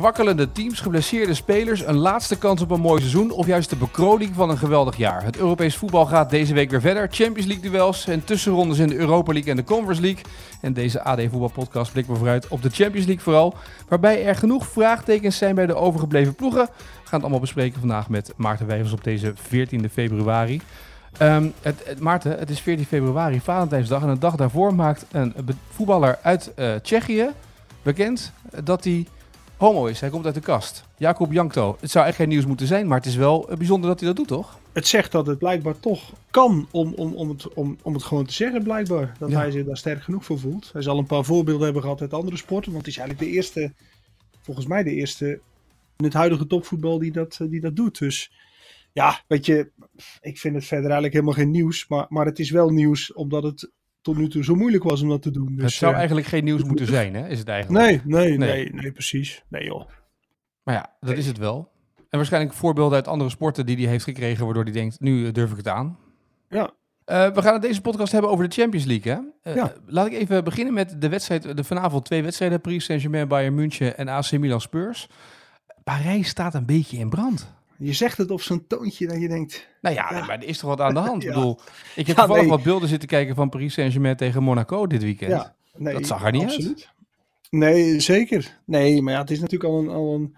Kwakkelende teams, geblesseerde spelers, een laatste kans op een mooi seizoen of juist de bekroning van een geweldig jaar. Het Europees voetbal gaat deze week weer verder. Champions League duels en tussenrondes in de Europa League en de Conference League. En deze AD Voetbal Podcast blikt we vooruit op de Champions League vooral. Waarbij er genoeg vraagtekens zijn bij de overgebleven ploegen. We gaan het allemaal bespreken vandaag met Maarten Wijvers op deze 14 februari. Ehm, het, Maarten, het is 14 februari, Valentijnsdag. En een dag daarvoor maakt een voetballer uit eh, Tsjechië bekend dat hij homo is. Hij komt uit de kast. Jacob Jankto. Het zou echt geen nieuws moeten zijn, maar het is wel eh, bijzonder dat hij dat doet, toch? het zegt dat het blijkbaar toch kan om, om, om, het, om, om het gewoon te zeggen, blijkbaar. Dat Ja. hij zich daar sterk genoeg voor voelt. Hij zal een paar voorbeelden hebben gehad uit andere sporten. Want hij is eigenlijk de eerste, volgens mij de eerste in het huidige topvoetbal die dat, eh, die dat doet. Dus ja, weet je, ik vind het verder eigenlijk helemaal geen nieuws. Maar, maar het is wel nieuws omdat het tot nu toe zo moeilijk was om dat te doen. Dus, het zou eh, eigenlijk geen nieuws moeten zijn, hè? Is het eigenlijk? Nee, nee, Nee. nee, nee, precies. Nee joh. Maar ja, dat is het wel. En waarschijnlijk voorbeelden uit andere sporten die hij heeft gekregen, waardoor hij denkt, nu durf ik het aan. Ja, Eh, we gaan het deze podcast hebben over de Champions League. Hè? Eh, Ja. Laat ik even beginnen met de wedstrijd. De vanavond twee wedstrijden: Paris Saint-Germain, Bayern München en AC Milan Spurs. Parijs staat een beetje in brand. Je zegt het op zo'n toontje dat je denkt... Nou ja, Ja. maar er is toch wat aan de hand. Ja. Ik bedoel, ik heb toevallig nee. wat beelden zitten kijken van Paris Saint-Germain tegen Monaco dit weekend. Nee, Dat zag er niet uit. Nee, zeker. Nee, maar ja, het is natuurlijk al een, al een.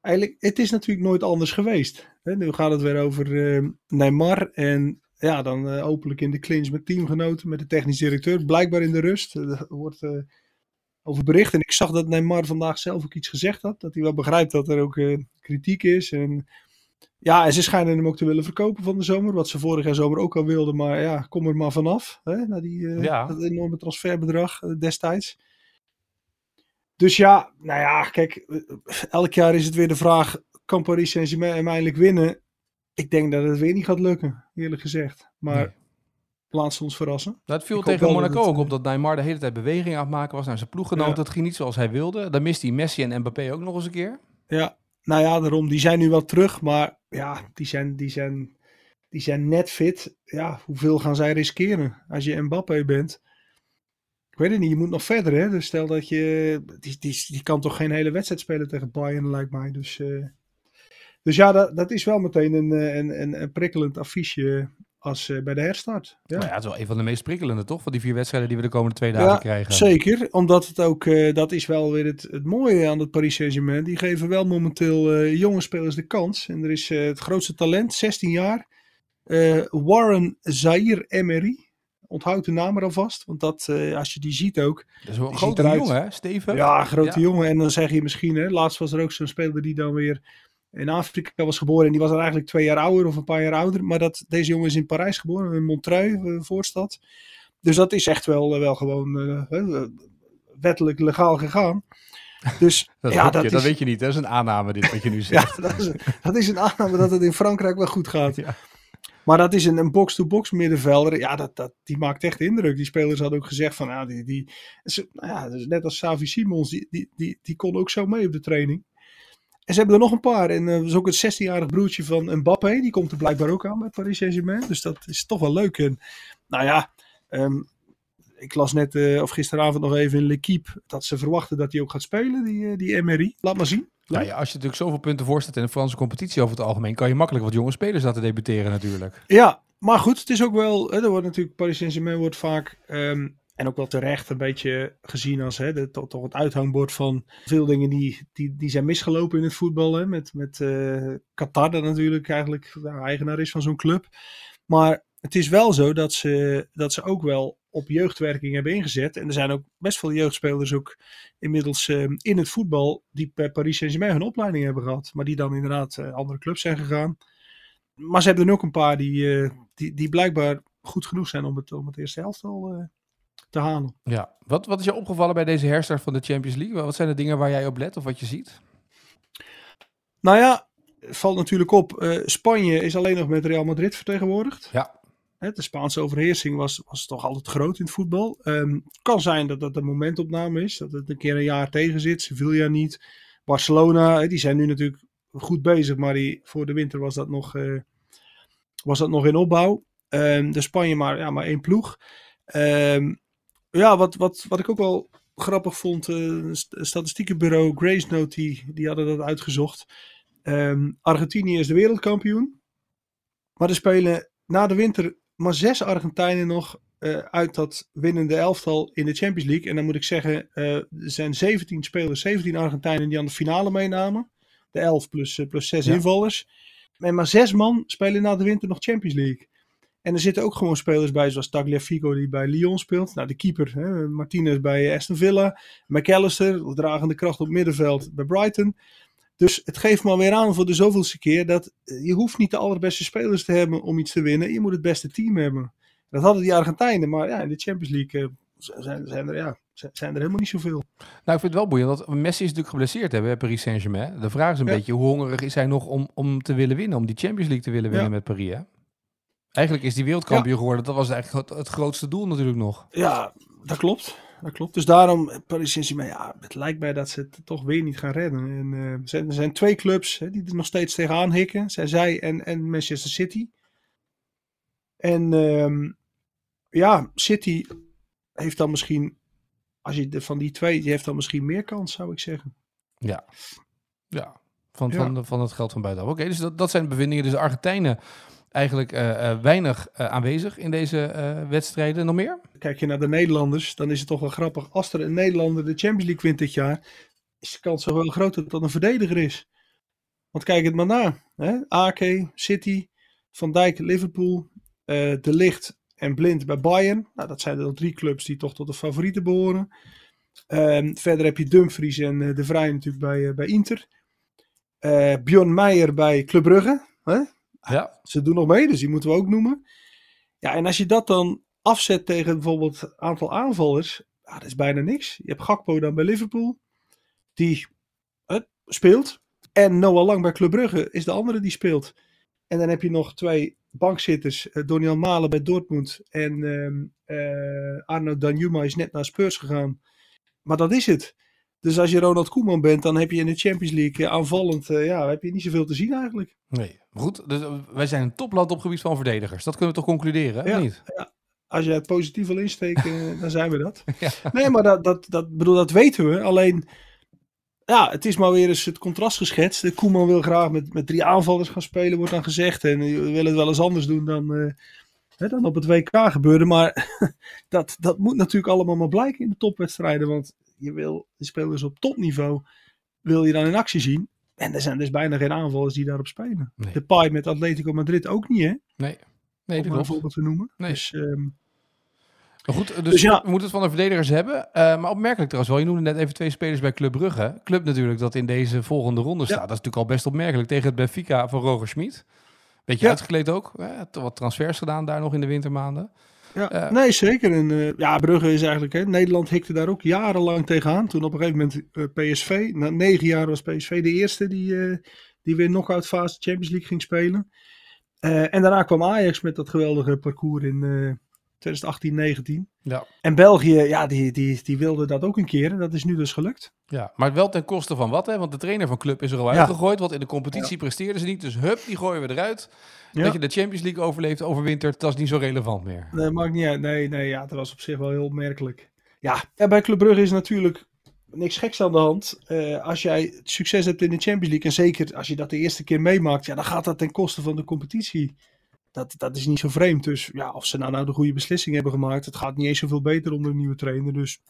Eigenlijk, het is natuurlijk nooit anders geweest. Hè? Nu gaat het weer over eh, Neymar. En ja, dan eh, openlijk in de clinch met teamgenoten, met de technisch directeur. Blijkbaar in de rust. Eh, Er wordt eh, over bericht. En ik zag dat Neymar vandaag zelf ook iets gezegd had. Dat hij wel begrijpt dat er ook eh, kritiek is. En ja, en ze schijnen hem ook te willen verkopen van de zomer. Wat ze vorig jaar zomer ook al wilden. Maar ja, kom er maar vanaf. Hè? Na die, eh, Ja. dat enorme transferbedrag eh, destijds. Dus ja, nou ja, kijk, elk jaar is het weer de vraag: kan Paris Saint-Germain eindelijk winnen? Ik denk dat het weer niet gaat lukken, eerlijk gezegd. Maar Nee. Laat ze ons verrassen. Dat viel Ik tegen dat Monaco het, ook op dat Neymar de hele tijd beweging aan het maken was naar zijn ploeggenoten. Ja. Dat ging niet zoals hij wilde. Dan mist hij Messi en Mbappé ook nog eens een keer. Ja, nou ja, daarom. Die zijn nu wel terug, maar ja, die zijn, die zijn, die zijn net fit. Ja, hoeveel gaan zij riskeren als je Mbappé bent? Ik weet het niet, je moet nog verder, hè? Dus stel dat je. Die, die, die kan toch geen hele wedstrijd spelen tegen Bayern, lijkt mij. Dus, eh, dus ja, dat, dat is wel meteen een, eh, een, een, een prikkelend affiche als eh, bij de herstart. Ja. Nou ja, het is wel een van de meest prikkelende, toch? Van die vier wedstrijden die we de komende twee dagen Ja, krijgen. Zeker, omdat het ook, eh, dat is wel weer het, het mooie aan het Paris Saint-Germain. Die geven wel momenteel eh, jonge spelers de kans. En er is het grootste talent, 16 jaar, Warren Zaire Emery. Onthoud de naam er alvast, want dat, als je die ziet ook. Dat is wel een grote jongen, hè? Steven? Ja, grote Ja. jongen. En dan zeg je misschien, hè, laatst was er ook zo'n speler die dan weer in Afrika was geboren. En die was dan eigenlijk twee jaar ouder of een paar jaar ouder. Maar dat, deze jongen is in Parijs geboren, in Montreuil, eh, voorstad. Dus dat is echt wel, eh, wel gewoon eh, wettelijk legaal gegaan. Dus Dat, ja, dat, je, is, dat weet je niet. Dat is een aanname, dit wat je nu zegt. ja, dat, is, dat is een aanname dat het in Frankrijk wel goed gaat. Ja. Maar dat is een, een box-to-box middenvelder. Ja, dat, dat, die maakt echt indruk. Die spelers hadden ook gezegd van, ja, die, die, ze- nou ja, dus net als Savi Simons, die, die, die, die kon ook zo mee op de training. En ze hebben er nog een paar. En eh, dat is ook het 16-jarig broertje van Mbappé. Die komt er blijkbaar ook aan bij Paris Saint-Germain. Dus dat is toch wel leuk. En nou ja, ehm, ik las net, eh, of gisteravond nog even in L'Equipe, dat ze verwachten dat hij ook gaat spelen, die, eh, die Emery. Laat maar zien. Nou ja, als je natuurlijk zoveel punten voorstaat in de Franse competitie over het algemeen, kan je makkelijk wat jonge spelers laten debuteren natuurlijk. Ja, maar goed, het is ook wel. Hè, er wordt natuurlijk Paris Saint-Germain wordt vaak. ehm, en ook wel terecht een beetje gezien als hè, toch, het uithangbord van veel dingen die, die, die zijn misgelopen in het voetbal. Hè, met met eh, Qatar, dat natuurlijk eigenlijk de eigenaar is van zo'n club. Maar het is wel zo dat ze, dat ze ook wel op jeugdwerking hebben ingezet. En er zijn ook best veel jeugdspelers ook inmiddels eh, in het voetbal die bij Paris Saint-Germain hun opleiding hebben gehad. Maar die dan inderdaad eh, andere clubs zijn gegaan. Maar ze hebben er ook een paar die, die, die blijkbaar goed genoeg zijn om het, om het eerste elftal eh, te halen. Ja. Wat, wat is je opgevallen bij deze herstart van de Champions League? Wat zijn de dingen waar jij op let of wat je ziet? Nou ja, valt natuurlijk op, uh, Spanje is alleen nog met Real Madrid vertegenwoordigd. Ja. Hè, de Spaanse overheersing was, was toch altijd groot in het voetbal. Um, kan zijn dat dat een momentopname is, dat het een keer een jaar tegen zit. Sevilla niet. Barcelona, die zijn nu natuurlijk goed bezig, maar die, voor de winter was dat nog, uh, was dat nog in opbouw. Um, de Spanje maar, ja, maar één ploeg. Um, ja, wat, wat, wat ik ook wel grappig vond, uh, statistiekenbureau Grace Note, die, die hadden dat uitgezocht. Um, Argentinië is de wereldkampioen. Maar er spelen na de winter maar zes Argentijnen nog uh, uit dat winnende elftal in de Champions League. En dan moet ik zeggen, uh, er zijn 17 spelers, 17 Argentijnen die aan de finale meenamen. De 11 plus, plus 6 ja. invallers. En maar zes man spelen na de winter nog Champions League. En er zitten ook gewoon spelers bij, zoals Tagliafico die bij Lyon speelt. Nou, de keeper, hè, Martinez bij Aston Villa. McAllister, dragende kracht op middenveld bij Brighton. Dus het geeft me alweer aan voor de zoveelste keer dat je hoeft niet de allerbeste spelers te hebben om iets te winnen. Je moet het beste team hebben. Dat hadden die Argentijnen, maar ja, in de Champions League uh, zijn, zijn, er, ja, zijn er helemaal niet zoveel. Nou, ik vind het wel boeiend, want Messi is natuurlijk geblesseerd hebben bij Paris Saint-Germain. De vraag is een ja. beetje, hoe hongerig is hij nog om, om te willen winnen, om die Champions League te willen winnen ja. met Paris, hè? Eigenlijk is die wereldkampioen ja. geworden. Dat was eigenlijk het, het, grootste doel natuurlijk nog. Ja, dat klopt. Dat klopt. Dus daarom, Paris Saint-Germain, ja, het lijkt mij dat ze het toch weer niet gaan redden. En, uh, er, zijn, er zijn twee clubs hè, die er nog steeds tegenaan hikken. Zijn zij en, en Manchester City. En um, ja, City heeft dan misschien, als je de, van die twee, die heeft dan misschien meer kans, zou ik zeggen. Ja, ja. Van, ja. van, van het geld van buitenaf. Oké, okay, dus dat, dat zijn de bevindingen. Dus Argentijnen eigenlijk uh, uh, weinig uh, aanwezig in deze wedstrijden. Nog meer? Kijk je naar de Nederlanders, dan is het toch wel grappig. Als er een Nederlander de Champions League wint dit jaar, is de kans zo wel groot dat dat een verdediger is. Want kijk het maar na. Hè? Ake, City, Van Dijk, Liverpool, De Licht en Blind bij Bayern. Nou, dat zijn de drie clubs die toch tot de favorieten behoren. Ehm, verder heb je Dumfries en De Vrij natuurlijk bij, bij Inter. Bjorn Meijer bij Club Brugge. Hè? Ja. Ze doen nog mee, dus die moeten we ook noemen. Ja, en als je dat dan afzet tegen bijvoorbeeld een aantal aanvallers, ja, dat is bijna niks. Je hebt Gakpo dan bij Liverpool, die uh, speelt. En Noah Lang bij Club Brugge is de andere die speelt. En dan heb je nog twee bankzitters, uh, Doniel Malen bij Dortmund en uh, Arno Danjuma is net naar Spurs gegaan. Maar dat is het. Dus als je Ronald Koeman bent, dan heb je in de Champions League aanvallend, ja, heb je niet zoveel te zien eigenlijk. Nee, goed. Dus wij zijn een topland op gebied van verdedigers. Dat kunnen we toch concluderen, ja, niet? Ja. Als je het positief wil insteken, dan zijn we dat. Ja. Nee, maar dat, dat, dat, bedoel, dat weten we. Alleen, ja, het is maar weer eens het contrast geschetst. De Koeman wil graag met, met drie aanvallers gaan spelen, wordt dan gezegd. En we willen het wel eens anders doen dan, uh, hè, dan op het WK gebeurde. Maar dat, dat moet natuurlijk allemaal maar blijken in de topwedstrijden. Want je wil de spelers op topniveau, wil je dan in actie zien. En er zijn dus bijna geen aanvallers die daarop spelen. Nee. De Pai met Atletico Madrid ook niet, hè? Nee. Nee, Om een voorbeeld te noemen. Nee. Dus, um... maar goed, dus, dus ja. we moeten het van de verdedigers hebben. Uh, maar opmerkelijk trouwens wel, je noemde net even twee spelers bij Club Brugge. Club natuurlijk dat in deze volgende ronde staat. Ja. Dat is natuurlijk al best opmerkelijk tegen het Benfica van Roger Schmid. Beetje ja. uitgekleed ook. Hè? Wat transfers gedaan daar nog in de wintermaanden. Ja, uh, nee, zeker. En, uh, ja, Brugge is eigenlijk... Hè, Nederland hikte daar ook jarenlang tegenaan. Toen op een gegeven moment uh, PSV... Na negen jaar was PSV de eerste die, die weer knock-out fase Champions League ging spelen. en daarna kwam Ajax met dat geweldige parcours in 2018, 19. Ja. En België, ja, die, die, die wilde dat ook een keer. En dat is nu dus gelukt. Ja, maar wel ten koste van wat, hè? Want de trainer van club is er al ja. uitgegooid. Want in de competitie ja. presteerden ze niet. Dus hup, die gooien we eruit. Ja. Dat je de Champions League overleeft, overwintert, dat is niet zo relevant meer. Nee, maakt niet uit. Nee, nee, ja, dat was op zich wel heel opmerkelijk. Ja, en bij Club Brugge is natuurlijk niks geks aan de hand. Uh, als jij succes hebt in de Champions League, en zeker als je dat de eerste keer meemaakt, ja, dan gaat dat ten koste van de competitie. Dat, dat is niet zo vreemd. Dus ja, of ze nou, nou de goede beslissing hebben gemaakt, het gaat niet eens zoveel beter onder een nieuwe trainer. Dus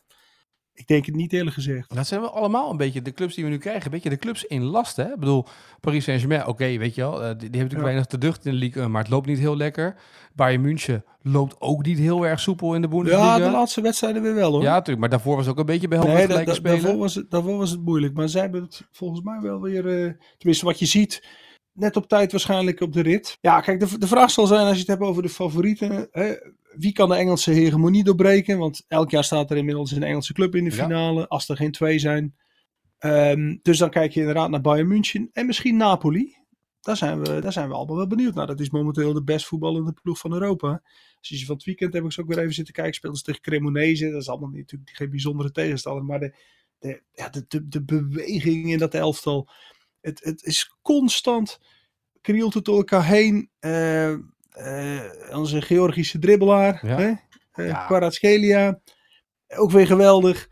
ik denk het niet eerlijk gezegd. Dat zijn we allemaal een beetje de clubs die we nu krijgen. Een beetje de clubs in last. Hè? Ik bedoel, Paris Saint-Germain, oké, okay, weet je wel. Uh, die, die hebben natuurlijk ja. weinig te ducht in de league, maar het loopt niet heel lekker. Bayern München loopt ook niet heel erg soepel in de Bundesliga. Ja, de laatste wedstrijden weer wel hoor. Ja, natuurlijk. Maar daarvoor was het ook een beetje behelpen nee, gelijke spelen. Daarvoor was, het, daarvoor was het moeilijk. Maar zij hebben het volgens mij wel weer, uh, tenminste wat je ziet, net op tijd waarschijnlijk op de rit. Ja, kijk, de, de vraag zal zijn als je het hebt over de favorieten. Hè, wie kan de Engelse hegemonie doorbreken? Want elk jaar staat er inmiddels een Engelse club in de finale, ja. als er geen twee zijn. Um, dus dan kijk je inderdaad naar Bayern München en misschien Napoli. daar zijn, we, daar zijn we allemaal wel benieuwd naar. Dat is momenteel de best voetballende ploeg van Europa. Als je van het weekend heb ik ze ook weer even zitten kijken. Speelden ze tegen Cremonese. Dat is allemaal natuurlijk geen bijzondere tegenstander. Maar de, de, ja, de, de, de beweging in dat elftal. Het, het is constant. Krielt het door elkaar heen. Uh, uh, onze Georgische dribbelaar. Ja. Hè? Ja. Kvaratskhelia. Ook weer geweldig.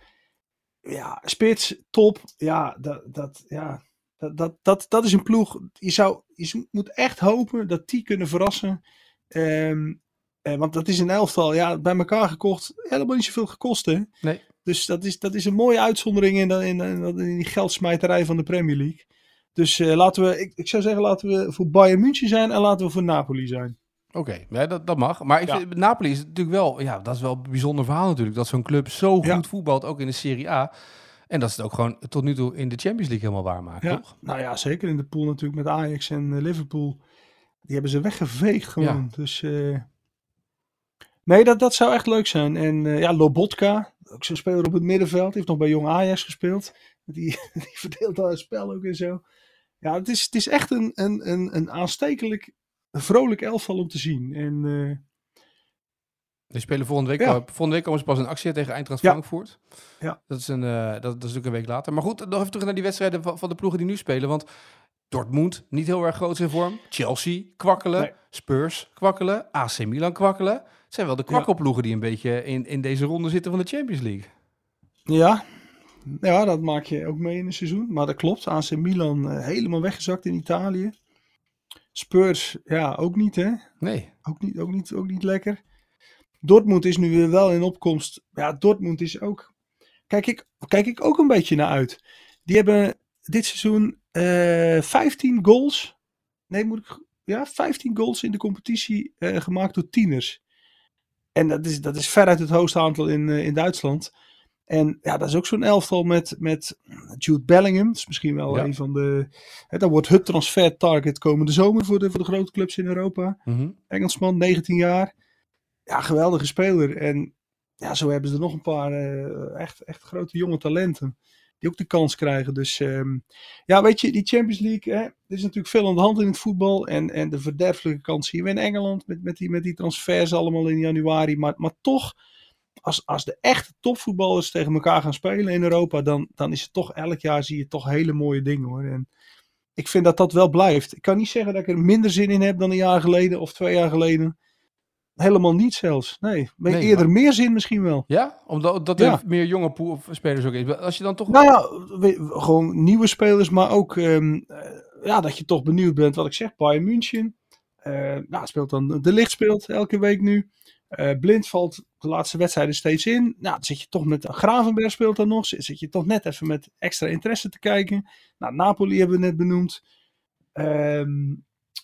Ja, spits, top. Ja, dat, dat, ja, dat, dat, dat, dat is een ploeg. Je, zou, je moet echt hopen dat die kunnen verrassen. Ehm, eh, want dat is een elftal, ja, bij elkaar gekocht. Helemaal niet zoveel gekost, hè? Nee. Dus dat is, dat is een mooie uitzondering in, in, in, in die geldsmijterij van de Premier League. Dus eh, laten we, ik, ik zou zeggen, laten we voor Bayern München zijn en laten we voor Napoli zijn. Oké, ja, dat, dat mag. Maar ik Ja. vind, Napoli is natuurlijk wel, ja, dat is wel een bijzonder verhaal natuurlijk. Dat zo'n club zo goed Ja. voetbalt, ook in de Serie A. En dat ze het ook gewoon tot nu toe in de Champions League helemaal waarmaken, Ja. toch? Nou ja, zeker in de pool natuurlijk met Ajax en eh, Liverpool. Die hebben ze weggeveegd gewoon. Dus eh, nee, dat, dat zou echt leuk zijn. En eh, ja, Lobotka, ook zo'n speler op het middenveld. Die heeft nog bij Jong Ajax gespeeld. Die, die verdeelt daar het spel ook en zo. Ja, het is, het is echt een, een, een, een aanstekelijk, vrolijk elftal om te zien. En eh, Die spelen volgende week, Ja. volgende week komen ze pas in actie tegen Eintracht Ja. Frankfurt. Ja. Dat is, een, eh, dat, dat is natuurlijk een week later. Maar goed, nog even terug naar die wedstrijden van, van de ploegen die nu spelen. Want Dortmund, niet heel erg groot in vorm. Chelsea, kwakkelen. Nee. Spurs, kwakkelen. AC Milan, kwakkelen. Het zijn wel de kwakkelploegen die een beetje in, in deze ronde zitten van de Champions League. ja, ja, dat maak je ook mee in een seizoen. Maar dat klopt. AC Milan eh, helemaal weggezakt in Italië. Spurs, ja, ook niet hè. Nee. Ook niet, ook, niet, ook niet lekker. Dortmund is nu weer wel in opkomst. Ja, Dortmund is ook. Kijk ik, kijk ik ook een beetje naar uit. Die hebben dit seizoen eh 15 goals. Nee, moet ik. Ja, 15 goals in de competitie eh, gemaakt door tieners. En dat is, dat is veruit het hoogste aantal in, in Duitsland. En ja, dat is ook zo'n elftal met, met Jude Bellingham. Dat is misschien wel Ja. een van de. Hè, dat wordt het transfer target komende zomer voor de, voor de grote clubs in Europa. Mhm. Engelsman, 19 jaar. Ja, geweldige speler. En ja, zo hebben ze er nog een paar eh, echt, echt grote jonge talenten. Die ook de kans krijgen. Dus ehm, ja, weet je, die Champions League. Hè, er is natuurlijk veel aan de hand in het voetbal. En, en de verderfelijke kans zien we in Engeland. Met, met, die, met die transfers allemaal in januari. Maar, maar toch, als, als de echte topvoetballers tegen elkaar gaan spelen in Europa. Dan, dan is het toch elk jaar zie je toch hele mooie dingen hoor. En ik vind dat dat wel blijft. Ik kan niet zeggen dat ik er minder zin in heb dan een jaar geleden of twee jaar geleden. Helemaal niet zelfs. Nee, Nee, eerder maar- meer zin misschien wel. Ja, omdat dat Ja. er meer jonge spelers ook is. Als je dan toch... Nou ja, gewoon nieuwe spelers, maar ook ehm, eh, ja, dat je toch benieuwd bent wat ik zeg. Bayern München. Eh nou, speelt dan de licht speelt elke week nu. Eh, Blind valt de laatste wedstrijden steeds in. Nou, dan zit je toch met Gravenberg speelt dan nog. Zit zit je toch net even met extra interesse te kijken. Nou, Napoli hebben we net benoemd. Ehm,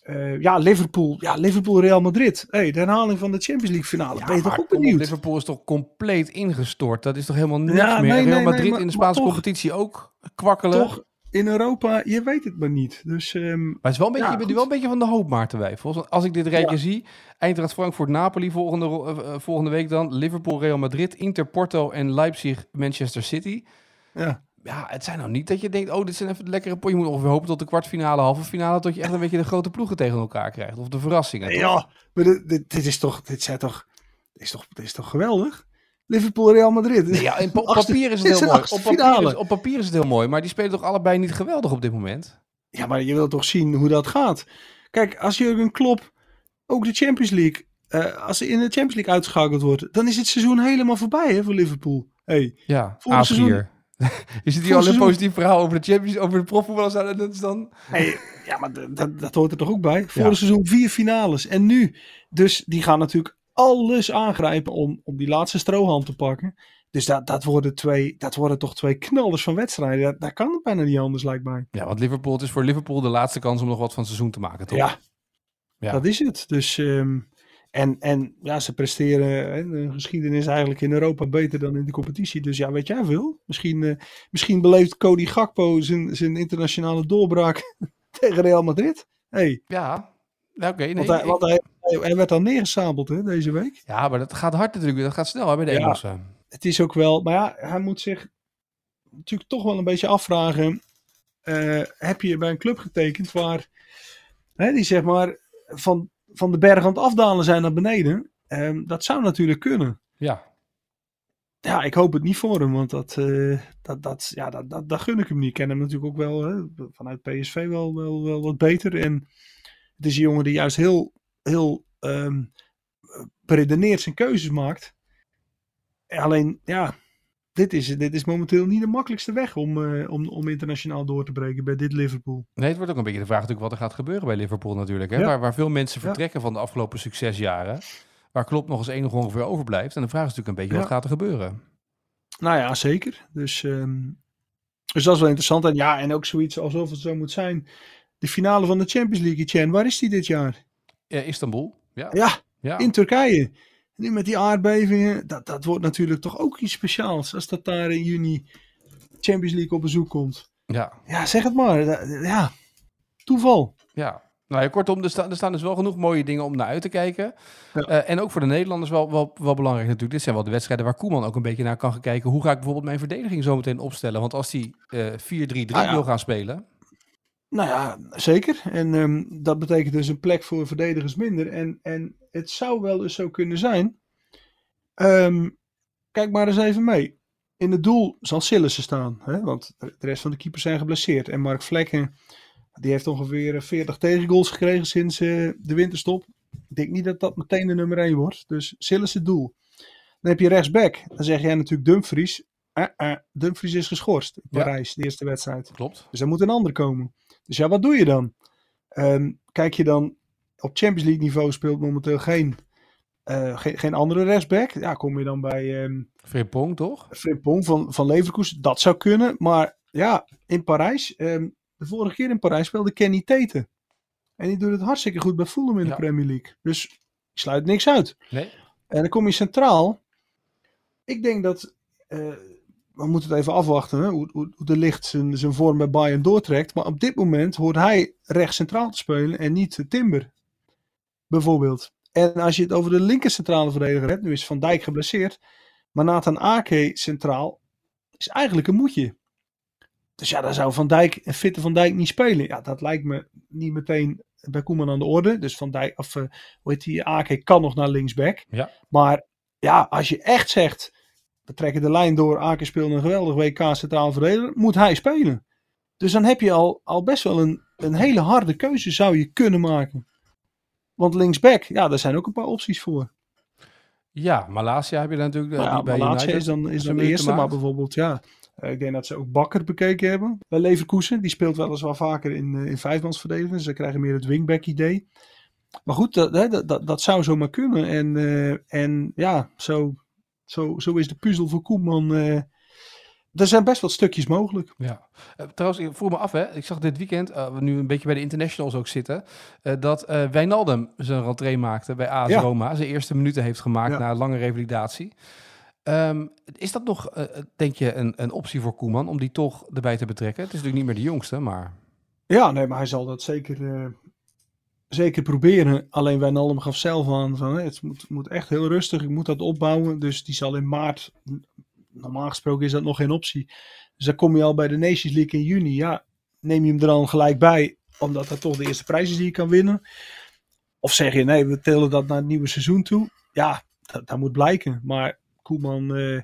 eh, ja, Liverpool. Ja, Liverpool Real Madrid. Hey, de herhaling van de Champions League finale. Ja, ben je toch ook op, benieuwd? Liverpool is toch compleet ingestort. Dat is toch helemaal niks Ja, meer. nee, Real nee, nee, Madrid maar- in de Spaanse competitie ook kwakkelen. Toch in Europa, je weet het maar niet. Dus ehm, Maar het is wel een beetje, Ja, je bent wel een beetje van de hoop, Maarten Wijfels. Als ik dit rijtje Ja. zie, Eintracht Frankfurt, Napoli volgende, eh, eh, volgende week dan, Liverpool, Real Madrid, Inter, Porto en Leipzig, Manchester City. ja. Ja, het zijn nou niet dat je denkt, oh, dit zijn even lekkere pot. Je moet ongeveer hopen tot de kwartfinale, halve finale, tot je echt een beetje de grote ploegen tegen elkaar krijgt. Of de verrassingen. toch? Ja, maar dit, dit, dit is toch, dit zijn toch, dit is toch, dit is toch geweldig? Liverpool, Real Madrid. Nee, ja, in op papier is het heel mooi. Op papier, is, op papier is het heel mooi, maar die spelen toch allebei niet geweldig op dit moment? Ja, maar je wilt toch zien hoe dat gaat. Kijk, als Jurgen Klopp ook de Champions League, eh, als hij in de Champions League uitgeschakeld wordt, dan is het seizoen helemaal voorbij hè, voor Liverpool. Hey, Ja, Vorig A4. seizoen- je ziet hier al een positief verhaal over de Champions, over de profvoetballers. Dat is dan... hey, ja, maar dat, dat hoort er toch ook bij. Vorig Ja. seizoen vier finales en nu. Dus die gaan natuurlijk alles aangrijpen om, om die laatste strohalm te pakken. Dus dat, dat, worden twee, dat worden toch twee knallers van wedstrijden. Dat, dat kan het bijna niet anders, lijkt mij. Ja, want Liverpool, het is voor Liverpool de laatste kans om nog wat van het seizoen te maken, toch? Ja, Ja. dat is het. Dus, ehm, en, en ja, ze presteren hè, de geschiedenis eigenlijk in Europa beter dan in de competitie. Dus ja, weet jij veel? Misschien, eh, misschien beleeft Cody Gakpo zijn, zijn internationale doorbraak tegen Real Madrid. Hey, Ja, Ja, oké. nee, want hij, ik- want hij, hij werd dan neergesabeld hè, deze week. ja, maar dat gaat hard natuurlijk. Dat gaat snel hè, bij de Ja. Engelsen. Het is ook wel, maar ja, hij moet zich natuurlijk toch wel een beetje afvragen. eh, heb je bij een club getekend waar hè, die zeg maar van, van de berg aan het afdalen zijn naar beneden. Ehm, dat zou natuurlijk kunnen. Ja, Ja, ik hoop het niet voor hem, want dat, eh, dat, dat, ja, dat, dat, dat gun ik hem niet. Ik ken hem natuurlijk ook wel hè, vanuit PSV wel, wel, wel wat beter. En het is een jongen die juist heel, heel ehm beredeneerd zijn keuzes maakt. Alleen, ja, dit is, dit is momenteel niet de makkelijkste weg om, eh, om, om internationaal door te breken bij dit Liverpool. nee, het wordt ook een beetje de vraag natuurlijk wat er gaat gebeuren bij Liverpool natuurlijk. Hè? Ja. Waar, waar veel mensen Ja. vertrekken van de afgelopen succesjaren. Waar Klopp nog eens enig ongeveer overblijft. En de vraag is natuurlijk een beetje, wat gaat er gebeuren? Nou ja, zeker. Dus, ehm, dus dat is wel interessant. En ja, en ook zoiets alsof het zo moet zijn. De finale van de Champions League, Chen, waar is die dit jaar? Ja, Istanbul. Ja, Ja, ja. in Turkije. Nu met die aardbevingen, dat, dat wordt natuurlijk toch ook iets speciaals. Als dat daar in juni Champions League op bezoek komt. ja. Ja, zeg het maar. Ja, toeval. Ja. Nou ja, kortom, er, sta- er staan dus wel genoeg mooie dingen om naar uit te kijken. Ja. Eh, en ook voor de Nederlanders wel, wel, wel belangrijk natuurlijk. Dit zijn wel de wedstrijden waar Koeman ook een beetje naar kan gaan kijken. Hoe ga ik bijvoorbeeld mijn verdediging zo meteen opstellen? Want als hij eh 4-3-3 Ah, ja. wil gaan spelen... Nou ja, zeker. En ehm, dat betekent dus een plek voor verdedigers minder. En, en het zou wel eens zo kunnen zijn. Ehm, kijk maar eens even mee. In het doel zal Sillissen staan. Hè? Want de rest van de keepers zijn geblesseerd. En Mark Vlekken, die heeft ongeveer 40 tegengoals gekregen sinds eh, de winterstop. Ik denk niet dat dat meteen de nummer 1 wordt. Dus Sillissen doel. Dan heb je rechtsback. Dan zeg jij natuurlijk Dumfries. Eh, eh, Dumfries is geschorst Ja. Parijs, de eerste wedstrijd. Klopt. Dus er moet een ander komen. Dus ja, wat doe je dan? Ehm, kijk je dan op Champions League niveau speelt momenteel geen, eh, geen, geen andere rechtsback. Ja, kom je dan bij Frimpong, toch? Frimpong van, van Leverkusen. Dat zou kunnen. Maar ja, in Parijs. ehm, de vorige keer in Parijs speelde Kenny Tete. En die doet het hartstikke goed bij Fulham in Ja. de Premier League. Dus ik sluit niks uit. Nee? En dan kom je centraal. Ik denk dat. eh, we moeten het even afwachten hè, hoe, hoe, hoe de licht zijn, zijn vorm bij Bayern doortrekt. Maar op dit moment hoort hij rechts centraal te spelen en niet Timber. Bijvoorbeeld. En als je het over de linker centrale verdediger hebt. Nu is Van Dijk geblesseerd. Maar Nathan Ake centraal is eigenlijk een moetje. Dus ja, dan zou Van Dijk, een fitte Van Dijk niet spelen. Ja, dat lijkt me niet meteen bij Koeman aan de orde. Dus Van Dijk, of eh, hoe heet die, Ake kan nog naar linksback. Ja. Maar ja, als je echt zegt, we trekken de lijn door, Ake speelt een geweldig WK centraal verdediger, moet hij spelen. Dus dan heb je al, al best wel een, een hele harde keuze zou je kunnen maken. Want linksback, ja, daar zijn ook een paar opties voor. Ja, Malasia heb je dan natuurlijk. eh, Nou ja, bij Malatia United is dan, is dan de eerste, maar bijvoorbeeld, ja. eh, Ik denk dat ze ook Bakker bekeken hebben bij Leverkusen. Die speelt weliswaar vaker in, eh, in vijfmansverdediging. Dus ze krijgen meer het wingback idee. Maar goed, dat, dat, dat, dat zou zomaar kunnen. En, en ja, zo, zo, zo is de puzzel voor Koeman. eh, er zijn best wat stukjes mogelijk. Ja. Eh, trouwens, ik vroeg me af, hè. ik zag dit weekend, eh, we nu een beetje bij de internationals ook zitten, dat Wijnaldum zijn rentree maakte bij AS Ja. Roma. Zijn eerste minuten heeft gemaakt Ja. na een lange revalidatie. Ehm, is dat nog, denk je, een, een optie voor Koeman om die toch erbij te betrekken? Het is natuurlijk niet meer de jongste, maar... Ja, nee, maar hij zal dat zeker, zeker proberen. Alleen Wijnaldum gaf zelf aan van het moet, moet echt heel rustig. Ik moet dat opbouwen. Dus die zal in maart, normaal gesproken is dat nog geen optie. Dus dan kom je al bij de Nations League in juni. Ja, neem je hem er dan gelijk bij, omdat dat toch de eerste prijs is die je kan winnen. Of zeg je nee, we telen dat naar het nieuwe seizoen toe. Ja, dat, dat moet blijken. Maar Koeman, eh,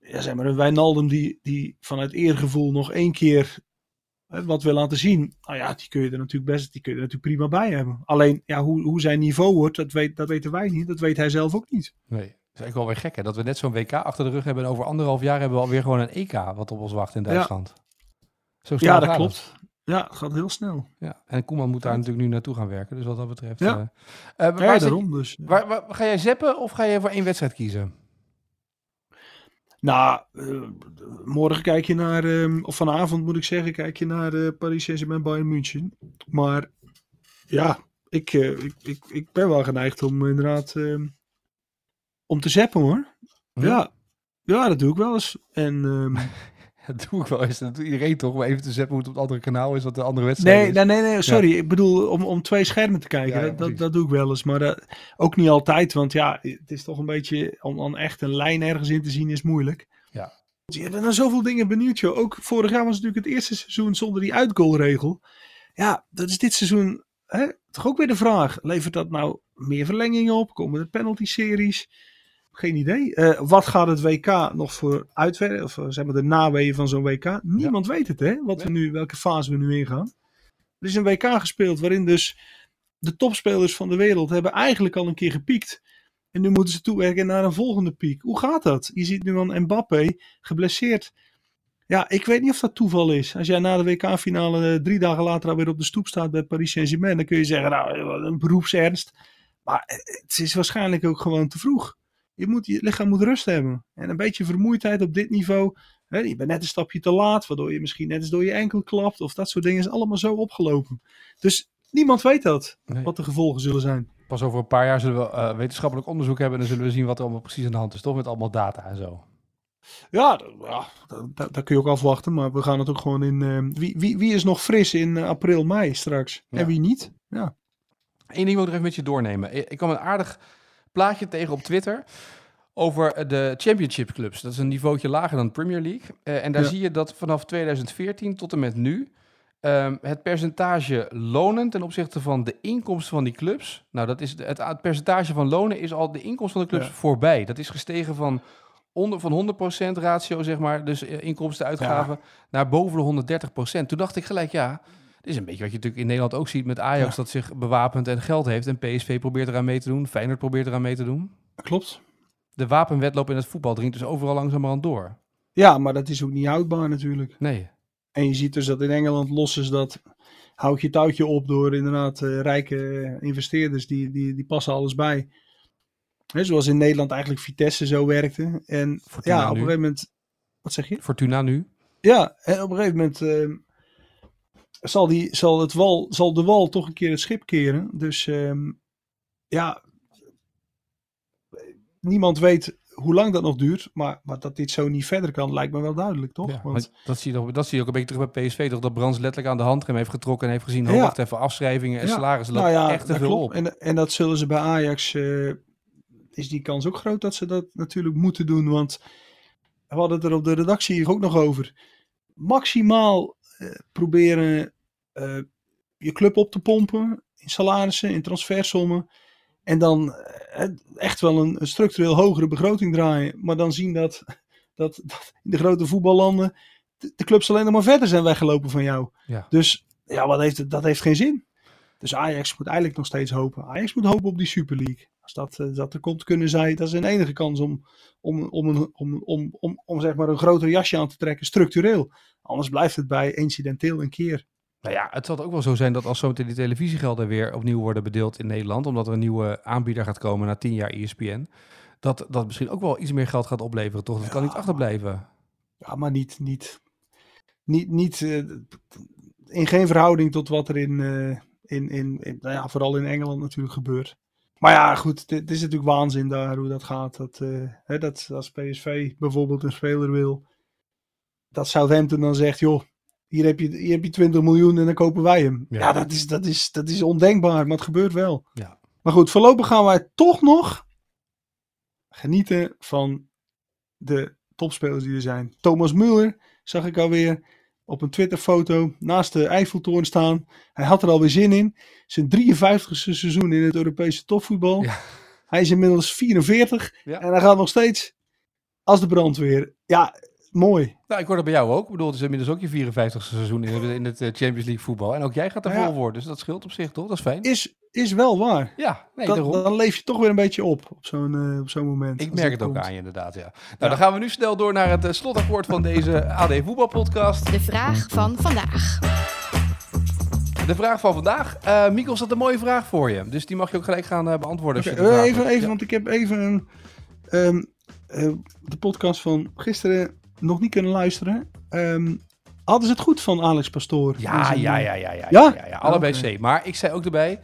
ja, zeg maar Wijnaldum die, die vanuit eergevoel nog één keer wat wil laten zien. Nou ja, die kun je er natuurlijk best, die kun je er natuurlijk prima bij hebben. Alleen, ja, hoe, hoe zijn niveau wordt, dat, weet, dat weten wij niet. Dat weet hij zelf ook niet. Nee. Het is eigenlijk wel weer gek, hè? Dat we net zo'n WK achter de rug hebben en over anderhalf jaar hebben we alweer gewoon een EK wat op ons wacht in Ja. Duitsland. Zo snel Ja, dat het. klopt. Ja, het gaat heel snel. Ja. En Koeman moet daar Ja. natuurlijk nu naartoe gaan werken, dus wat dat betreft... Ja. waar, Ja, zit- daarom dus. waar, waar- ga jij zeppen of ga je voor één wedstrijd kiezen? Nou, eh, morgen kijk je naar, ehm, of vanavond moet ik zeggen, kijk je naar eh Paris Saint-Germain Bayern München. Maar ja, ik, eh, ik, ik, ik ben wel geneigd om inderdaad ehm, om te zappen hoor. Ja. Ja. ja, dat doe ik wel eens. En ehm, Dat doe ik wel eens. Dat doet iedereen toch, maar even te zeppen hoe het op het andere kanaal is, wat de andere wedstrijd Nee, is. nee, nee, nee, sorry. Ik bedoel om, om twee schermen te kijken. Ja, ja, dat, dat, doe ik wel eens. Maar dat, ook niet altijd. Want ja, het is toch een beetje... Om, om echt een lijn ergens in te zien is moeilijk. Ja. Je bent naar zoveel dingen benieuwd, joh. Ook vorig jaar was het natuurlijk het eerste seizoen zonder die uitgoalregel. Ja, dat is dit seizoen hè, toch ook weer de vraag, levert dat nou meer verlengingen op? Komen er penalty-series? Geen idee. Eh, wat gaat het WK nog voor uitwerken? Of uh, zeg maar de naweeën van zo'n WK? Niemand weet het, hè? Wat we nu, welke fase we nu ingaan. Er is een WK gespeeld waarin dus de topspelers van de wereld hebben eigenlijk al een keer gepiekt. En nu moeten ze toewerken naar een volgende piek. Hoe gaat dat? Je ziet nu aan Mbappé geblesseerd. Ja, ik weet niet of dat toeval is. Als jij na de WK-finale eh, drie dagen later alweer op de stoep staat bij Paris Saint-Germain, dan kun je zeggen, nou, een beroepsernst. Maar het is waarschijnlijk ook gewoon te vroeg. Je, moet, je lichaam moet rust hebben. En een beetje vermoeidheid op dit niveau. Hè, je bent net een stapje te laat, waardoor je misschien net eens door je enkel klapt. Of dat soort dingen is allemaal zo opgelopen. Dus niemand weet dat, Nee. wat de gevolgen zullen zijn. Pas over een paar jaar zullen we eh, wetenschappelijk onderzoek hebben en dan zullen we zien wat er allemaal precies aan de hand is. Toch met allemaal data en zo. Ja, d- ja dat, dat- dat kun je ook afwachten. Maar we gaan het ook gewoon in. eh, wie, wie, wie is nog fris in eh, april, mei straks? Ja. En wie niet? Ja. Eén ding wil ik er even met je doornemen. Ik ik kwam een aardig plaatje tegen op Twitter over de championship clubs. Dat is een niveautje lager dan de Premier League. Eh, en daar Ja. zie je dat vanaf 2014 tot en met nu ehm, het percentage lonen ten opzichte van de inkomsten van die clubs. Nou, dat is het, het percentage van lonen is al de inkomsten van de clubs Ja. voorbij. Dat is gestegen van onder van 100% ratio, zeg maar, dus eh, inkomsten uitgaven, naar boven de 130%. Toen dacht ik gelijk, ja, dit is een beetje wat je natuurlijk in Nederland ook ziet met Ajax, Ja. dat zich bewapend en geld heeft. En PSV probeert eraan mee te doen, Feyenoord probeert eraan mee te doen. Klopt. De wapenwetloop in het voetbal dringt dus overal langzamerhand door. Ja, maar dat is ook niet houdbaar natuurlijk. Nee, En je ziet dus dat in Engeland lossen ze dat houd je touwtje op door inderdaad eh, rijke investeerders die, die, die passen alles bij. Hè, zoals in Nederland eigenlijk Vitesse zo werkte. En Fortuna ja, op nu. een gegeven moment. Wat zeg je? Fortuna nu. Ja, en op een gegeven moment eh, zal, die, zal, het wal, zal de wal toch een keer het schip keren. Dus ehm, ja, niemand weet hoe lang dat nog duurt. Maar, maar dat dit zo niet verder kan, lijkt me wel duidelijk, toch? Ja, Want, dat, zie je toch, dat zie je ook een beetje terug bij PSV, toch? Dat Brands letterlijk aan de handrem heeft getrokken en heeft gezien, oh, Ja. wacht even, afschrijvingen en Ja. salarissen nou ja, echt te veel klopt. op. En, en dat zullen ze bij Ajax. eh, is die kans ook groot dat ze dat natuurlijk moeten doen. Want we hadden het er op de redactie hier ook nog over. Maximaal proberen eh, je club op te pompen. In salarissen, in transfersommen. En dan eh, echt wel een, een structureel hogere begroting draaien. Maar dan zien dat, dat, dat in de grote voetballanden. De, de clubs alleen nog maar verder zijn weggelopen van jou. Ja. Dus ja, wat heeft dat heeft geen zin. Dus Ajax moet eigenlijk nog steeds hopen. Ajax moet hopen op die Super League. Als dat, eh, dat er komt, kunnen zij. Dat is een enige kans om, om, om, een, om, om, om, om zeg maar een groter jasje aan te trekken, structureel. Anders blijft het bij incidenteel een keer. Nou ja, het zal ook wel zo zijn dat als zometeen die televisiegelden weer opnieuw worden bedeeld in Nederland, omdat er een nieuwe aanbieder gaat komen na tien jaar ESPN, dat dat misschien ook wel iets meer geld gaat opleveren, toch? Dat kan niet achterblijven. Ja, maar niet, niet, niet, niet eh, in geen verhouding tot wat er in, eh, in, in, in nou ja, vooral in Engeland natuurlijk gebeurt. Maar ja, goed, het is natuurlijk waanzin daar hoe dat gaat. Dat, eh, hè, dat als PSV bijvoorbeeld een speler wil, dat Southampton dan zegt, joh, hier heb je, hier heb je 20 miljoen en dan kopen wij hem. Ja. Ja, dat, is, dat, is, dat is ondenkbaar, maar het gebeurt wel. Ja. Maar goed, voorlopig gaan wij toch nog genieten van de topspelers die er zijn. Thomas Müller zag ik alweer op een Twitterfoto naast de Eiffeltoren staan. Hij had er alweer zin in. Zijn 53ste seizoen in het Europese topvoetbal. Ja. Hij is inmiddels 44 Ja. en hij gaat nog steeds als de brandweer. Ja, mooi. Nou, ik hoor dat bij jou ook. Ik bedoel, het is inmiddels ook je 54ste seizoen in, het- in het eh, Champions League voetbal. En ook jij gaat er ja. vol voor, dus dat scheelt op zich, toch? Dat is fijn. Is, is wel waar. Ja, nee, Dan, daarom. dan leef je toch weer een beetje op op zo'n eh, op zo'n moment. Ik merk het ook aan je inderdaad, ja. Nou, dan gaan we nu snel door naar het eh, slotakkoord van deze AD Voetbalpodcast. De vraag van vandaag. De vraag van vandaag. Eh Mikkel had een mooie vraag voor je. Dus die mag je ook gelijk gaan beantwoorden. Als je even, hebt. even want ik heb even een, ehm, eh, de podcast van gisteren nog niet kunnen luisteren. Ehm, hadden ze het goed van Alex Pastoor? Ja, ja, ja, ja, ja, Ja? ja, ja, Allebei. C. Maar ik zei ook erbij.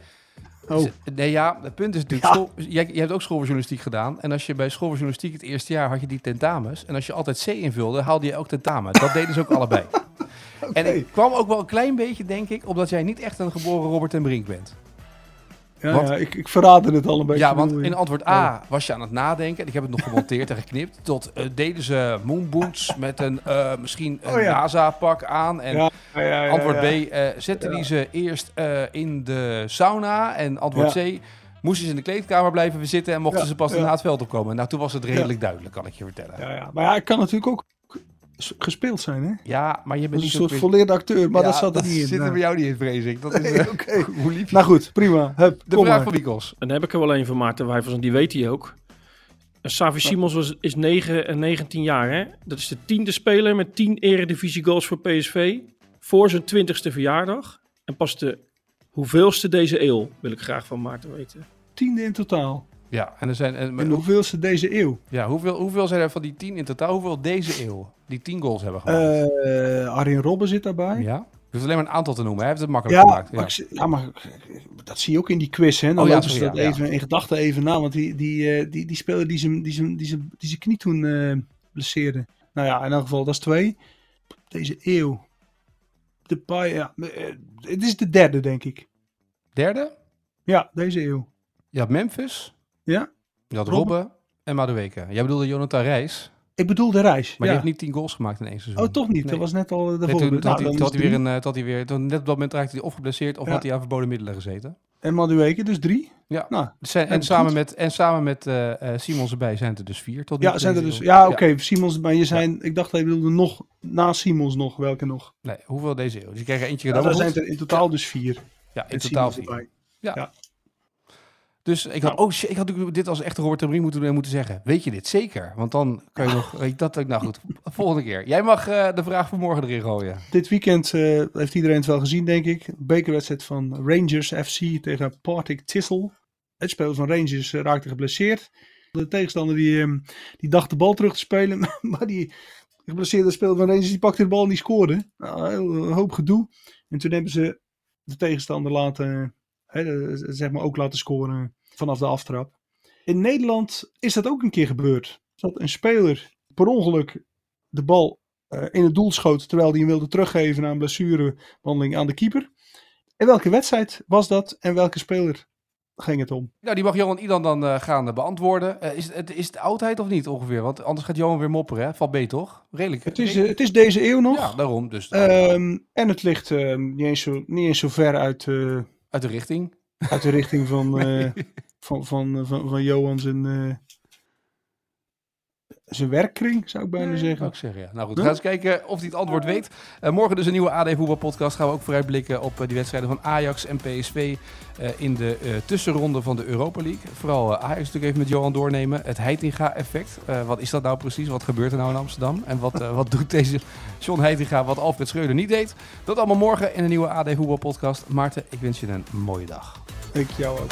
Oh, z- Nee, ja, het punt is natuurlijk. Ja. School, jij, jij hebt ook schooljournalistiek gedaan. En als je bij schooljournalistiek het eerste jaar had je die tentamens. En als je altijd C invulde, haalde je ook tentamen. Dat deden ze ook allebei. En ik kwam ook wel een klein beetje, denk ik, omdat jij niet echt een geboren Robert en Brink bent. Ja, Want- ja, ik, ik verraadde het al een beetje. Ja, want in antwoord A was je aan het nadenken. Ik heb het nog gemonteerd en geknipt. Tot eh, deden ze moonboots met een eh, misschien een Oh. NASA-pak aan. En Ja, ja, ja, ja, antwoord. B, eh zetten die ze eerst in de sauna. En antwoord C, moesten ze in de kleedkamer blijven zitten en mochten Ja, ze pas ja. daarna het veld opkomen. Nou, toen was het redelijk duidelijk, kan ik je vertellen. Ja. Maar ja, het kan natuurlijk ook gespeeld zijn, hè? maar je bent niet een soort volleerde acteur, maar Ja, dat zat er niet in. zit er Nou. bij jou niet in, vrees ik. Dat is Nee, eh, oké. hoe lief je- Nou goed, prima. Hup, De kom vraag maar. van Wiekels. En daar heb ik er wel een van Maarten Wijfels en die weet hij ook. Savi Simons was, is 9 en 19 jaar. Hè? Dat is de tiende speler met 10 eredivisie goals voor PSV. Voor zijn 20ste verjaardag. En pas de hoeveelste deze eeuw wil ik graag van Maarten weten. Tiende in totaal. Ja, en er zijn... En, En hoeveelste deze eeuw? ja, hoeveel, hoeveel zijn er van die tien in totaal? Hoeveel deze eeuw die tien goals hebben gemaakt? Eh Arjen Robben zit daarbij. ja? Je hoeft alleen maar een aantal te noemen. Hij heeft het makkelijk Ja, gemaakt. maar, Ja. ik zie- ja, maar dat zie je ook in die quiz. Hè? Dan Oh ja, lopen ze dat even in gedachten even na. Want die, die, eh, die, die speler die zijn, die zijn, die zijn, die zijn knie toen eh blesseerde. Nou ja, in elk geval, dat is twee. Deze eeuw. De paai, ja. Het is de derde, denk ik. Derde? Ja, deze eeuw. Je had Memphis. Ja. Je had Robben. Robben. En Madueke. Jij bedoelde Jonathan Reis. Ik bedoel de reis. Maar die ja. heeft niet tien goals gemaakt in één seizoen. Oh, toch niet? Nee. Dat was net al de volgende. toen, had hij, hij weer een, eh, had hij weer, toen, net op dat moment raakte hij of geblesseerd of Ja. had hij aan verboden middelen gezeten. En Madueke, dus drie. Ja. Nou, Dus zijn, Ja, en, samen goed. met, en samen met eh, Simons erbij zijn het er dus vier. Tot nu ja, zijn er dus. Ja, oké. Simons, maar je zijn. Ik dacht dat je bedoelde nog na Simons nog. Welke nog? Nee, hoeveel deze eeuw? Dus je krijgt er eentje Ja, gedaan. daar zijn er in totaal dus vier. Ja, in totaal Simons vier. erbij. Dus ik had, oh shit, ik had dit als echte Robert de moeten, moeten zeggen. Weet je dit zeker? Want dan kan je nog, weet dat, nou goed, volgende keer. Jij mag eh, de vraag van morgen erin gooien. Dit weekend eh, heeft iedereen het wel gezien, denk ik. Bekerwedstrijd van Rangers FC tegen Partick Thistle. Het speler van Rangers eh, raakte geblesseerd. De tegenstander die, ehm, die dacht de bal terug te spelen. Maar die geblesseerde speler van Rangers die pakte de bal en die scoorde. Nou, een hoop gedoe. En toen hebben ze de tegenstander laten, zeg maar ook laten scoren vanaf de aftrap. In Nederland is dat ook een keer gebeurd. Dat een speler per ongeluk de bal eh, in het doel schoot terwijl hij hem wilde teruggeven na een blessurewandeling aan de keeper. En welke wedstrijd was dat en welke speler ging het om? Nou, die mag Johan Idan dan eh, gaan eh, beantwoorden. Is, het, is het oudheid of niet ongeveer? Want anders gaat Johan weer mopperen, hè? Valt B toch? Redelijk. Het is, het is deze eeuw nog. ja, daarom. Dus Ehm, en het ligt ehm, niet, eens zo, niet eens zo ver uit, uit de richting. uit de richting van, eh, van, van, eh, van, van Johan zijn, eh, zijn werkkring, zou ik bijna Nee, zeggen. ik zeggen, ja. Nou goed, we gaan eens kijken of hij het antwoord weet. Eh, morgen dus een nieuwe AD Voetbalpodcast. Gaan we ook vooruitblikken op eh, die wedstrijden van Ajax en PSV eh, in de eh, tussenronde van de Europa League. Vooral Ajax natuurlijk even met Johan doornemen. Het Heitinga-effect. Eh, wat is dat nou precies? Wat gebeurt er nou in Amsterdam? En wat, eh, wat doet deze John Heitinga wat Alfred Schreuder niet deed? Dat allemaal morgen in een nieuwe AD Voetbalpodcast. Maarten, ik wens je een mooie dag. Ik jou ook.